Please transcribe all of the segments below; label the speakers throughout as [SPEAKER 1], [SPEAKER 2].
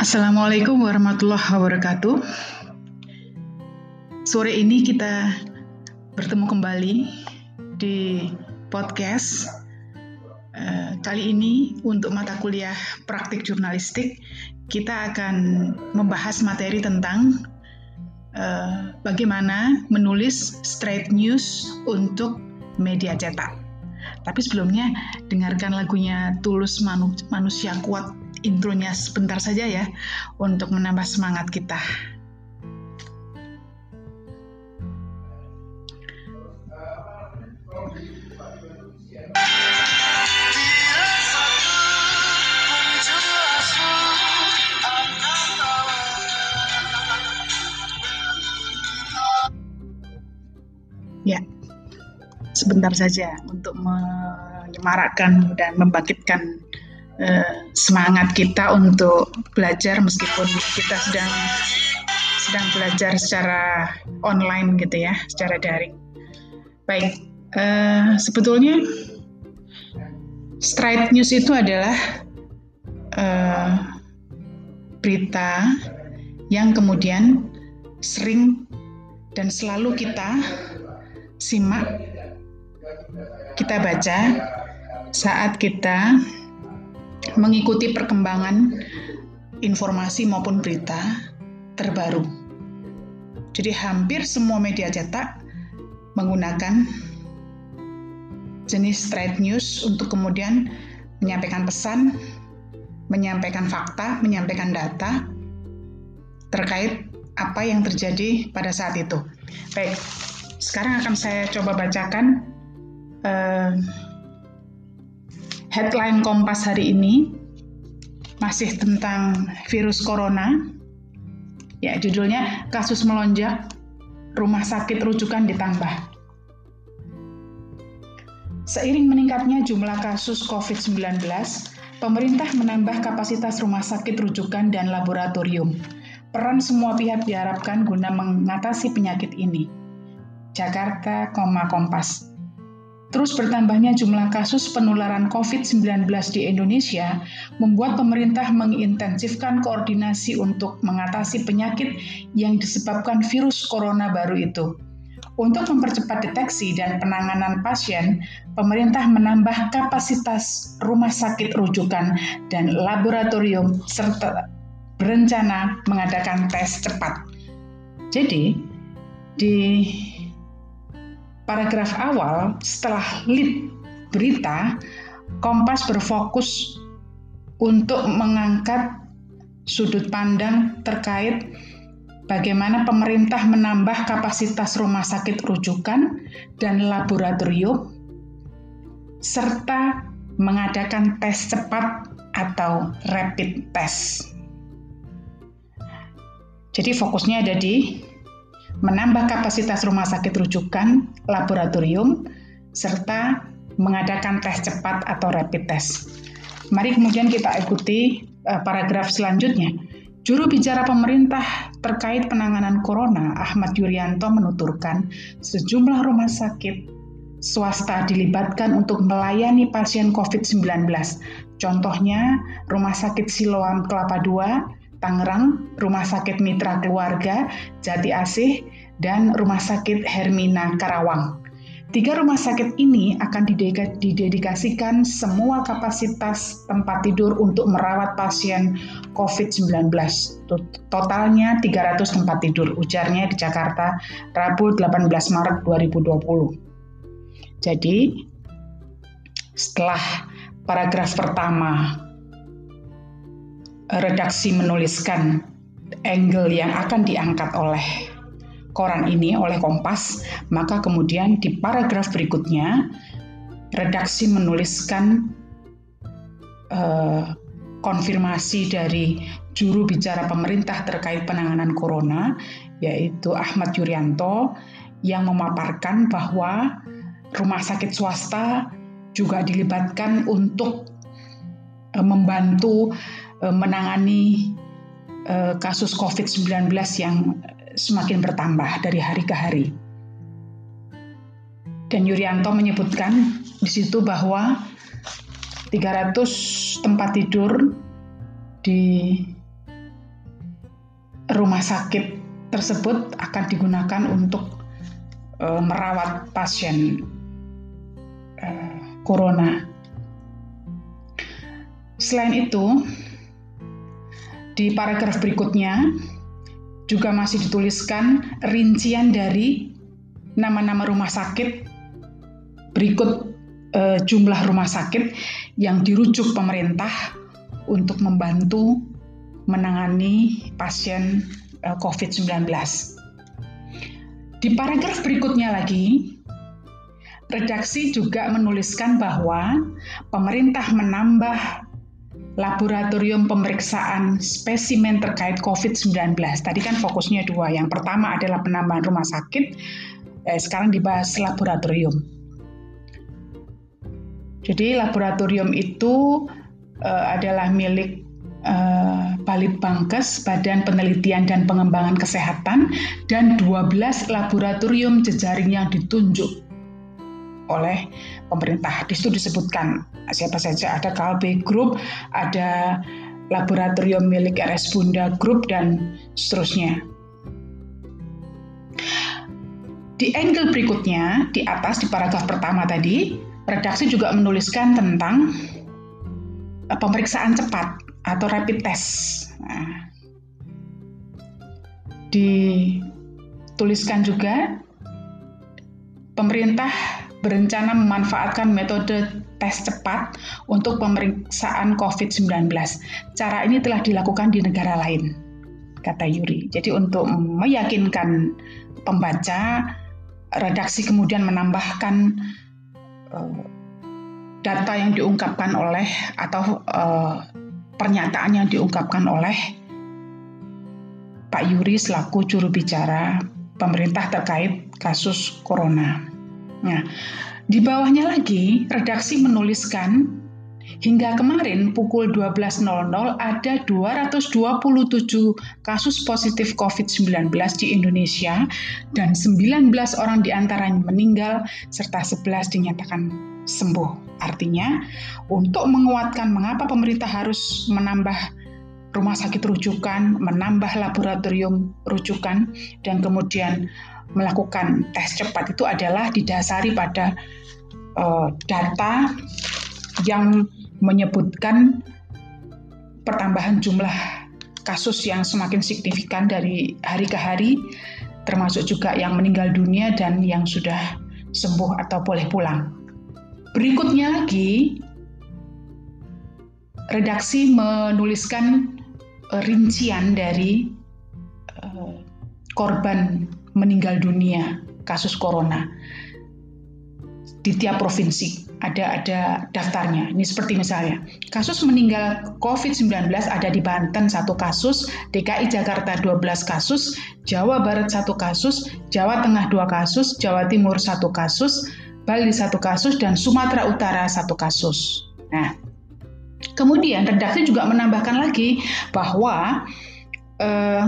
[SPEAKER 1] Assalamualaikum warahmatullahi wabarakatuh. Sore ini kita bertemu kembali di podcast. Uh, kali ini untuk mata kuliah praktik jurnalistik kita akan membahas materi tentang uh, bagaimana menulis straight news untuk media cetak. Tapi sebelumnya dengarkan lagunya Tulus Manu Manusia Kuat intronya sebentar saja ya untuk menambah semangat kita. Sebentar saja untuk menyemarakkan dan membangkitkan uh, semangat kita untuk belajar meskipun kita sedang sedang belajar secara online gitu ya, secara daring. Baik, uh, sebetulnya straight news itu adalah uh, berita yang kemudian sering dan selalu kita simak, kita baca saat kita mengikuti perkembangan informasi maupun berita terbaru. Jadi hampir semua media cetak menggunakan jenis straight news untuk kemudian menyampaikan pesan, menyampaikan fakta, menyampaikan data terkait apa yang terjadi pada saat itu. Baik, sekarang akan saya coba bacakan headline Kompas hari ini masih tentang virus corona. Ya, judulnya kasus melonjak, rumah sakit rujukan ditambah. Seiring meningkatnya jumlah kasus COVID-19, pemerintah menambah kapasitas rumah sakit rujukan dan laboratorium. Peran semua pihak diharapkan guna mengatasi penyakit ini. Jakarta, Kompas. Terus bertambahnya jumlah kasus penularan COVID-19 di Indonesia membuat pemerintah mengintensifkan koordinasi untuk mengatasi penyakit yang disebabkan virus corona baru itu. Untuk mempercepat deteksi dan penanganan pasien, pemerintah menambah kapasitas rumah sakit rujukan dan laboratorium serta berencana mengadakan tes cepat. Jadi, di paragraf awal setelah lead berita, Kompas berfokus untuk mengangkat sudut pandang terkait bagaimana pemerintah menambah kapasitas rumah sakit rujukan dan laboratorium serta mengadakan tes cepat atau rapid test. Jadi fokusnya ada di menambah kapasitas rumah sakit rujukan, laboratorium, serta mengadakan tes cepat atau rapid test. Mari kemudian kita ikuti uh, paragraf selanjutnya. Juru bicara pemerintah terkait penanganan corona, Ahmad Yuryanto menuturkan sejumlah rumah sakit swasta dilibatkan untuk melayani pasien COVID-19. Contohnya, Rumah Sakit Siloam Kelapa II, Tangerang, Rumah Sakit Mitra Keluarga, Jati Asih, dan Rumah Sakit Hermina Karawang. Tiga rumah sakit ini akan didedikasikan semua kapasitas tempat tidur untuk merawat pasien COVID-19. Totalnya 300 tempat tidur, ujarnya di Jakarta, Rabu 18 Maret 2020. Jadi, setelah paragraf pertama redaksi menuliskan angle yang akan diangkat oleh koran ini oleh Kompas, maka kemudian di paragraf berikutnya redaksi menuliskan uh, konfirmasi dari juru bicara pemerintah terkait penanganan corona, yaitu Ahmad Yuryanto, yang memaparkan bahwa rumah sakit swasta juga dilibatkan untuk uh, membantu menangani kasus COVID-19 yang semakin bertambah dari hari ke hari. Dan Yuryanto menyebutkan di situ bahwa 300 tempat tidur di rumah sakit tersebut akan digunakan untuk uh, merawat pasien corona. Selain itu, di paragraf berikutnya juga masih dituliskan rincian dari nama-nama rumah sakit berikut uh, jumlah rumah sakit yang dirujuk pemerintah untuk membantu menangani pasien uh, COVID-19. Di paragraf berikutnya lagi, redaksi juga menuliskan bahwa pemerintah menambah laboratorium pemeriksaan spesimen terkait COVID-19. Tadi kan fokusnya dua. Yang pertama adalah penambahan rumah sakit, eh, sekarang dibahas laboratorium. Jadi laboratorium itu uh, adalah milik uh, Balitbangkes, Badan Penelitian dan Pengembangan Kesehatan, dan 12 laboratorium jejaring yang ditunjuk oleh pemerintah. Di situ disebutkan siapa saja, ada Kalbe Group, ada laboratorium milik RS Bunda Group, dan seterusnya. Di angle berikutnya, di atas di paragraf pertama tadi, redaksi juga menuliskan tentang eh, pemeriksaan cepat atau rapid test. Nah, dituliskan juga pemerintah berencana memanfaatkan metode tes cepat untuk pemeriksaan COVID-19. Cara ini telah dilakukan di negara lain, kata Yuri. Jadi untuk meyakinkan pembaca, redaksi kemudian menambahkan uh, data yang diungkapkan oleh atau uh, pernyataan yang diungkapkan oleh Pak Yuri selaku juru bicara pemerintah terkait kasus corona. Nah, di bawahnya lagi redaksi menuliskan hingga kemarin pukul 12.00 ada 227 kasus positif COVID-19 di Indonesia dan 19 orang di antaranya meninggal serta 11 dinyatakan sembuh. Artinya, untuk menguatkan mengapa pemerintah harus menambah rumah sakit rujukan, menambah laboratorium rujukan, dan kemudian melakukan tes cepat itu adalah didasari pada uh, data yang menyebutkan pertambahan jumlah kasus yang semakin signifikan dari hari ke hari, termasuk juga yang meninggal dunia dan yang sudah sembuh atau boleh pulang. Berikutnya lagi, redaksi menuliskan eh, rincian dari uh, korban meninggal dunia kasus corona di tiap provinsi ada ada daftarnya. Ini seperti misalnya kasus meninggal COVID-19 ada di Banten satu kasus, DKI Jakarta 12 kasus, Jawa Barat satu kasus, Jawa Tengah dua kasus, Jawa Timur satu kasus, Bali satu kasus, dan Sumatera Utara satu kasus. Nah, kemudian redaksi juga menambahkan lagi bahwa eh,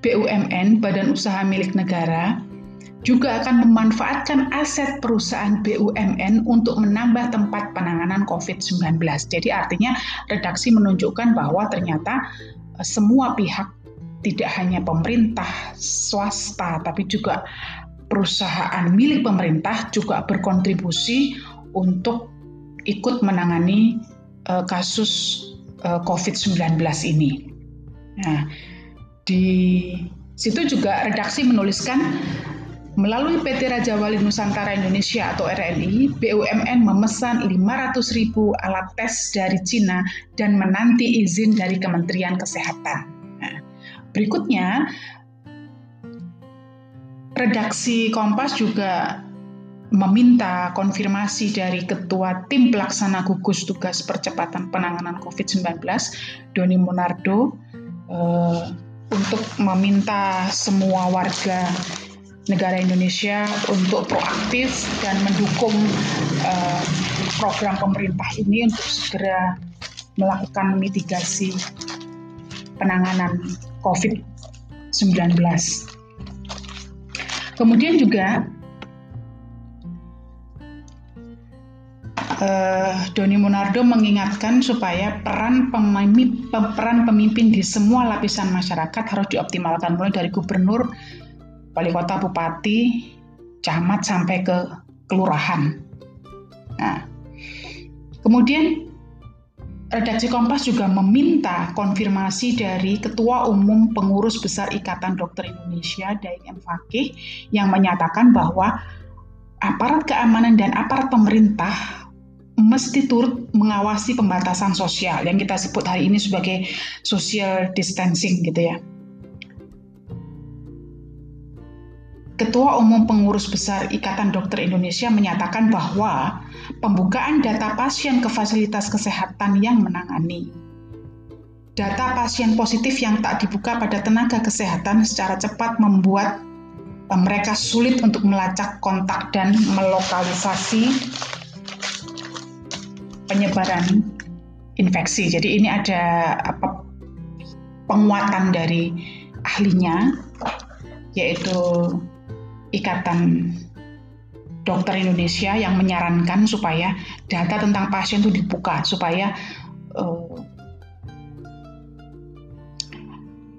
[SPEAKER 1] BUMN (Badan Usaha Milik Negara) juga akan memanfaatkan aset perusahaan BUMN untuk menambah tempat penanganan COVID-19. Jadi artinya redaksi menunjukkan bahwa ternyata eh, semua pihak tidak hanya pemerintah, swasta, tapi juga perusahaan milik pemerintah juga berkontribusi untuk ikut menangani uh, kasus uh, eh, COVID-19 ini. Nah, di situ juga redaksi menuliskan melalui PT Raja Wali Nusantara Indonesia atau RNI, BUMN memesan 500 ribu alat tes dari Cina dan menanti izin dari Kementerian Kesehatan. Nah, berikutnya, redaksi Kompas juga meminta konfirmasi dari Ketua Tim Pelaksana Gugus Tugas Percepatan Penanganan COVID-19, Doni Monardo, eh, untuk meminta semua warga negara Indonesia untuk proaktif dan mendukung eh, program pemerintah ini untuk segera melakukan mitigasi penanganan COVID-19. Kemudian juga uh, Doni Monardo mengingatkan supaya peran pemimpin, peran pemimpin di semua lapisan masyarakat harus dioptimalkan mulai dari gubernur, wali kota, bupati, camat sampai ke kelurahan. Nah, kemudian redaksi Kompas juga meminta konfirmasi dari Ketua Umum Pengurus Besar Ikatan Dokter Indonesia, Daeng M. Fakih, yang menyatakan bahwa aparat keamanan dan aparat pemerintah mesti turut mengawasi pembatasan sosial yang kita sebut hari ini sebagai social distancing gitu ya. Ketua Umum Pengurus Besar Ikatan Dokter Indonesia menyatakan bahwa pembukaan data pasien ke fasilitas kesehatan yang menangani data pasien positif yang tak dibuka pada tenaga kesehatan secara cepat membuat mereka sulit untuk melacak kontak dan melokalisasi penyebaran infeksi. Jadi ini ada apa penguatan dari ahlinya yaitu Ikatan Dokter Indonesia yang menyarankan supaya data tentang pasien itu dibuka supaya uh,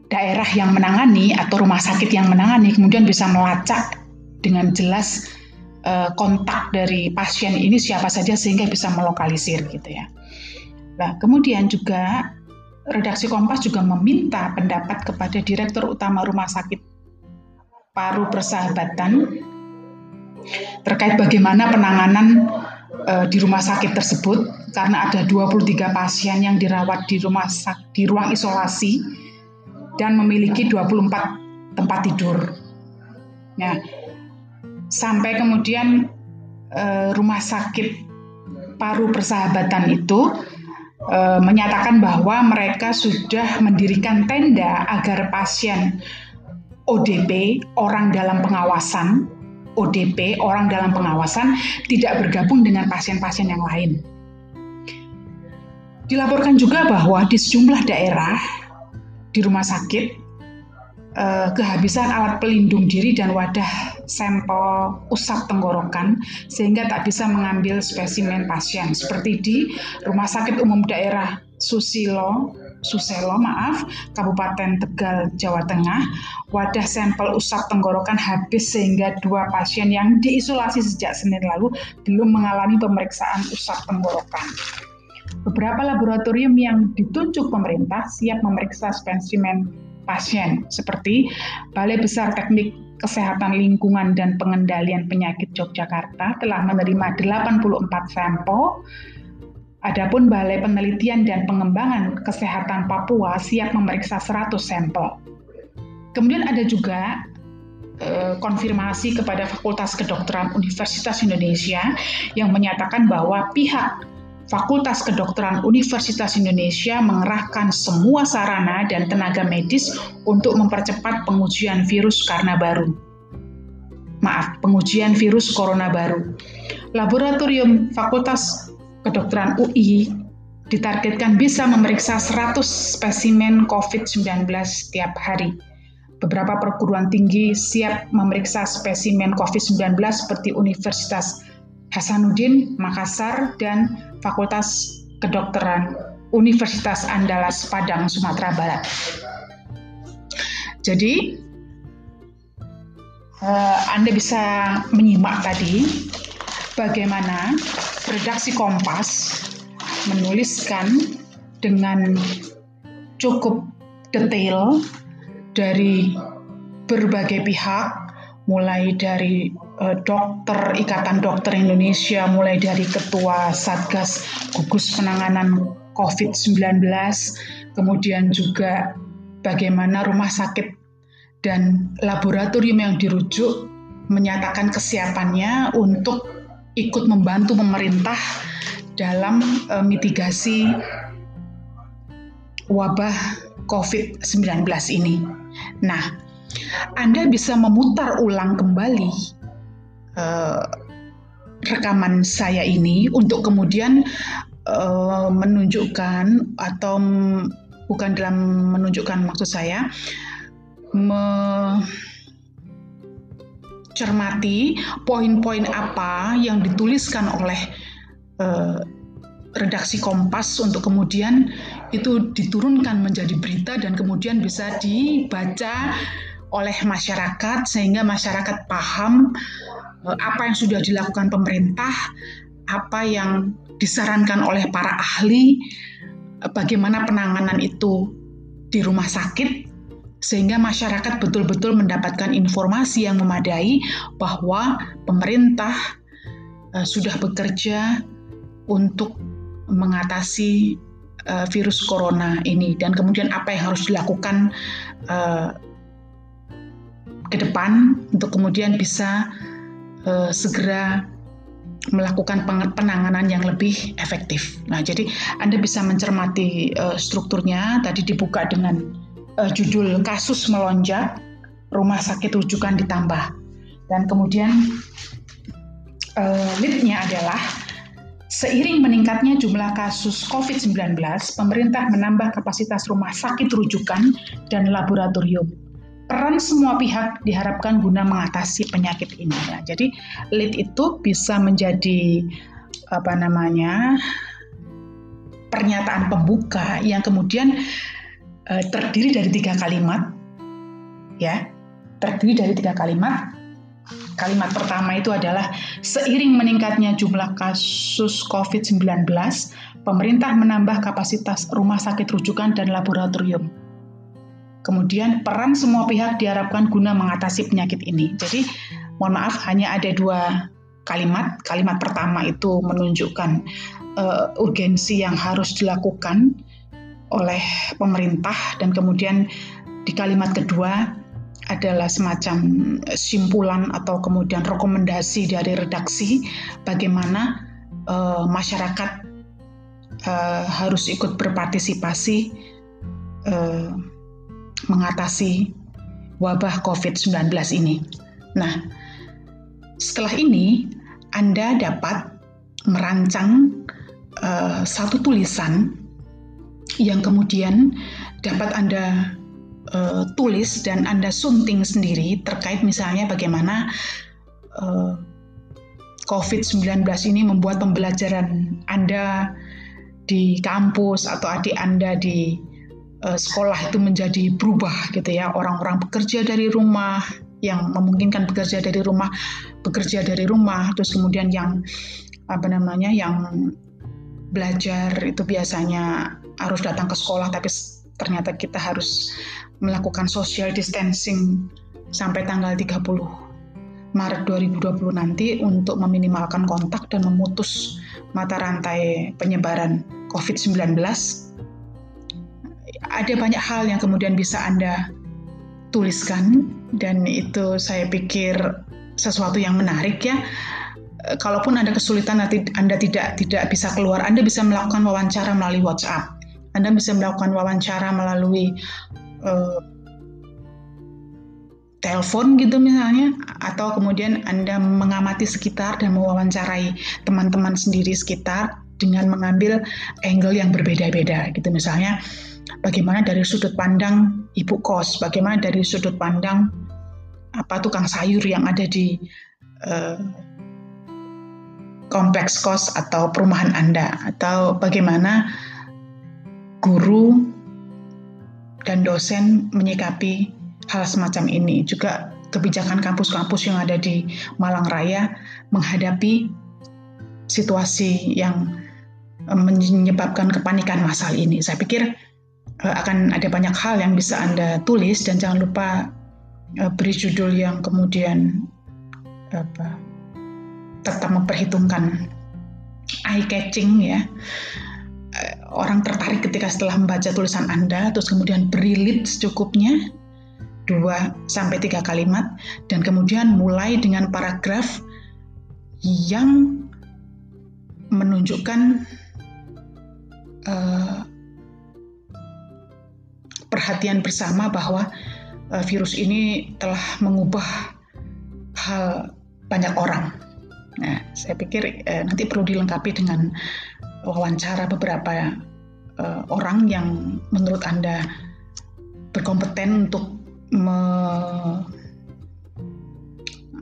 [SPEAKER 1] daerah yang menangani atau rumah sakit yang menangani kemudian bisa melacak dengan jelas uh, kontak dari pasien ini siapa saja sehingga bisa melokalisir gitu ya. Nah, kemudian juga redaksi Kompas juga meminta pendapat kepada Direktur Utama Rumah Sakit paru persahabatan terkait bagaimana penanganan e, di rumah sakit tersebut karena ada 23 pasien yang dirawat di rumah sak di ruang isolasi dan memiliki 24 tempat tidur. Nah, sampai kemudian e, rumah sakit paru persahabatan itu e, menyatakan bahwa mereka sudah mendirikan tenda agar pasien ODP, orang dalam pengawasan, ODP, orang dalam pengawasan, tidak bergabung dengan pasien-pasien yang lain. Dilaporkan juga bahwa di sejumlah daerah di rumah sakit eh, kehabisan alat pelindung diri dan wadah sampel usap tenggorokan sehingga tak bisa mengambil spesimen pasien seperti di Rumah Sakit Umum Daerah Susilo Suselo, maaf, Kabupaten Tegal, Jawa Tengah, wadah sampel usap tenggorokan habis sehingga dua pasien yang diisolasi sejak Senin lalu belum mengalami pemeriksaan usap tenggorokan. Beberapa laboratorium yang ditunjuk pemerintah siap memeriksa spesimen pasien, seperti Balai Besar Teknik Kesehatan Lingkungan dan Pengendalian Penyakit Yogyakarta telah menerima 84 sampel Adapun Balai Penelitian dan Pengembangan Kesehatan Papua siap memeriksa 100 sampel. Kemudian ada juga eh, konfirmasi kepada Fakultas Kedokteran Universitas Indonesia yang menyatakan bahwa pihak Fakultas Kedokteran Universitas Indonesia mengerahkan semua sarana dan tenaga medis untuk mempercepat pengujian virus karena baru. Maaf, pengujian virus corona baru. Laboratorium Fakultas kedokteran UI ditargetkan bisa memeriksa 100 spesimen COVID-19 setiap hari. Beberapa perguruan tinggi siap memeriksa spesimen COVID-19 seperti Universitas Hasanuddin, Makassar, dan Fakultas Kedokteran Universitas Andalas Padang, Sumatera Barat. Jadi, eh, Anda bisa menyimak tadi bagaimana redaksi Kompas menuliskan dengan cukup detail dari berbagai pihak, mulai dari dokter Ikatan Dokter Indonesia, mulai dari Ketua Satgas Gugus Penanganan COVID-19, kemudian juga bagaimana rumah sakit dan laboratorium yang dirujuk menyatakan kesiapannya untuk ikut membantu pemerintah dalam uh, mitigasi wabah COVID-19 ini. Nah, Anda bisa memutar ulang kembali uh, rekaman saya ini untuk kemudian uh, menunjukkan atau bukan dalam menunjukkan maksud saya me cermati poin-poin apa yang dituliskan oleh uh, redaksi Kompas untuk kemudian itu diturunkan menjadi berita dan kemudian bisa dibaca oleh masyarakat sehingga masyarakat paham apa yang sudah dilakukan pemerintah, apa yang disarankan oleh para ahli, bagaimana penanganan itu di rumah sakit sehingga masyarakat betul-betul mendapatkan informasi yang memadai bahwa pemerintah uh, sudah bekerja untuk mengatasi virus corona ini. Dan kemudian apa yang harus dilakukan ke depan untuk kemudian bisa uh, segera melakukan penanganan yang lebih efektif. Nah, jadi Anda bisa mencermati uh, strukturnya tadi dibuka dengan uh, judul kasus melonjak, rumah sakit rujukan ditambah. Dan kemudian uh, adalah seiring meningkatnya jumlah kasus COVID-19, pemerintah menambah kapasitas rumah sakit rujukan dan laboratorium peran semua pihak diharapkan guna mengatasi penyakit ini. Ya. Jadi lead itu bisa menjadi apa namanya pernyataan pembuka yang kemudian uh, terdiri dari tiga kalimat, ya terdiri dari tiga kalimat. Kalimat pertama itu adalah seiring meningkatnya jumlah kasus COVID-19, pemerintah menambah kapasitas rumah sakit rujukan dan laboratorium Kemudian peran semua pihak diharapkan guna mengatasi penyakit ini. Jadi mohon maaf hanya ada dua kalimat. Kalimat pertama itu menunjukkan uh, urgensi yang harus dilakukan oleh pemerintah dan kemudian di kalimat kedua adalah semacam simpulan atau kemudian rekomendasi dari redaksi bagaimana uh, masyarakat uh, harus ikut berpartisipasi uh, mengatasi wabah COVID-19 ini. Nah, setelah ini Anda dapat merancang uh, satu tulisan yang kemudian dapat Anda uh, tulis dan Anda sunting sendiri terkait misalnya bagaimana uh, COVID-19 ini membuat pembelajaran Anda di kampus atau adik Anda di uh, sekolah itu menjadi berubah gitu ya. Orang-orang bekerja dari rumah yang memungkinkan bekerja dari rumah bekerja dari rumah. Terus kemudian yang apa namanya yang belajar itu biasanya harus datang ke sekolah tapi ternyata kita harus melakukan social distancing sampai tanggal 30 Maret 2020 nanti untuk meminimalkan kontak dan memutus mata rantai penyebaran COVID-19 ada banyak hal yang kemudian bisa Anda tuliskan dan itu saya pikir sesuatu yang menarik ya. Eh, kalaupun Anda kesulitan nanti Anda tidak tidak bisa keluar, Anda bisa melakukan wawancara melalui WhatsApp. Anda bisa melakukan wawancara melalui uh, telepon gitu misalnya atau kemudian Anda mengamati sekitar dan mewawancarai teman-teman sendiri sekitar dengan mengambil angle yang berbeda-beda gitu misalnya bagaimana dari sudut pandang ibu kos, bagaimana dari sudut pandang apa tukang sayur yang ada di uh, kompleks kos atau perumahan Anda, atau bagaimana guru dan dosen menyikapi hal semacam ini. Juga kebijakan kampus-kampus yang ada di Malang Raya menghadapi situasi yang menyebabkan kepanikan masal ini. Saya pikir akan ada banyak hal yang bisa Anda tulis dan jangan lupa uh, beri judul yang kemudian apa tetap memperhitungkan eye catching ya. Uh, orang tertarik ketika setelah membaca tulisan Anda terus kemudian beri lead secukupnya dua sampai tiga kalimat dan kemudian mulai dengan paragraf yang menunjukkan perhatian bersama bahwa uh, virus ini telah mengubah hal banyak orang. Nah, saya pikir uh, nanti perlu dilengkapi dengan wawancara beberapa uh, orang yang menurut Anda berkompeten untuk me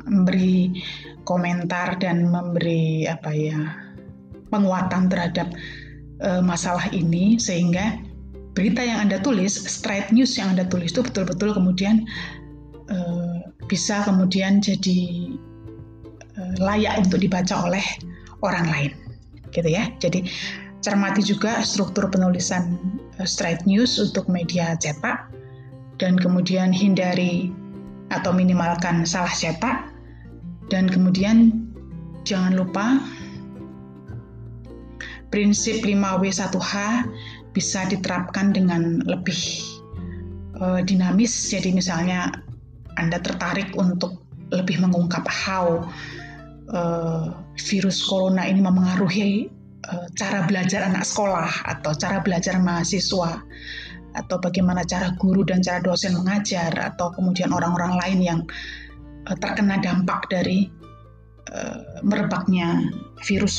[SPEAKER 1] memberi komentar dan memberi apa ya penguatan terhadap uh, masalah ini sehingga berita yang Anda tulis, straight news yang Anda tulis itu betul-betul kemudian uh, bisa kemudian jadi uh, layak untuk dibaca oleh orang lain. Gitu ya. Jadi cermati juga struktur penulisan uh, straight news untuk media cetak dan kemudian hindari atau minimalkan salah cetak dan kemudian jangan lupa prinsip 5W1H bisa diterapkan dengan lebih uh, dinamis. Jadi misalnya Anda tertarik untuk lebih mengungkap how uh, virus corona ini memengaruhi uh, cara belajar anak sekolah atau cara belajar mahasiswa atau bagaimana cara guru dan cara dosen mengajar atau kemudian orang-orang lain yang uh, terkena dampak dari uh, merebaknya virus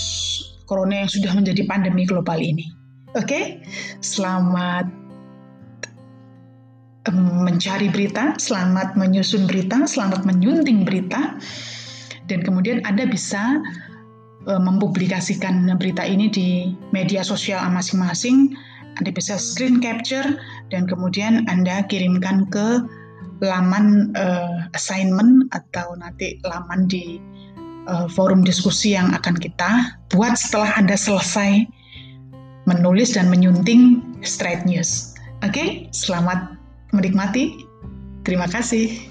[SPEAKER 1] corona yang sudah menjadi pandemi global ini. Oke, selamat mencari berita, selamat menyusun berita, selamat menyunting berita, dan kemudian Anda bisa mempublikasikan berita ini di media sosial masing-masing. Anda bisa screen capture dan kemudian Anda kirimkan ke laman uh, assignment atau nanti laman di uh, forum diskusi yang akan kita buat setelah Anda selesai menulis dan menyunting straight news. Oke, okay? selamat menikmati. Terima kasih.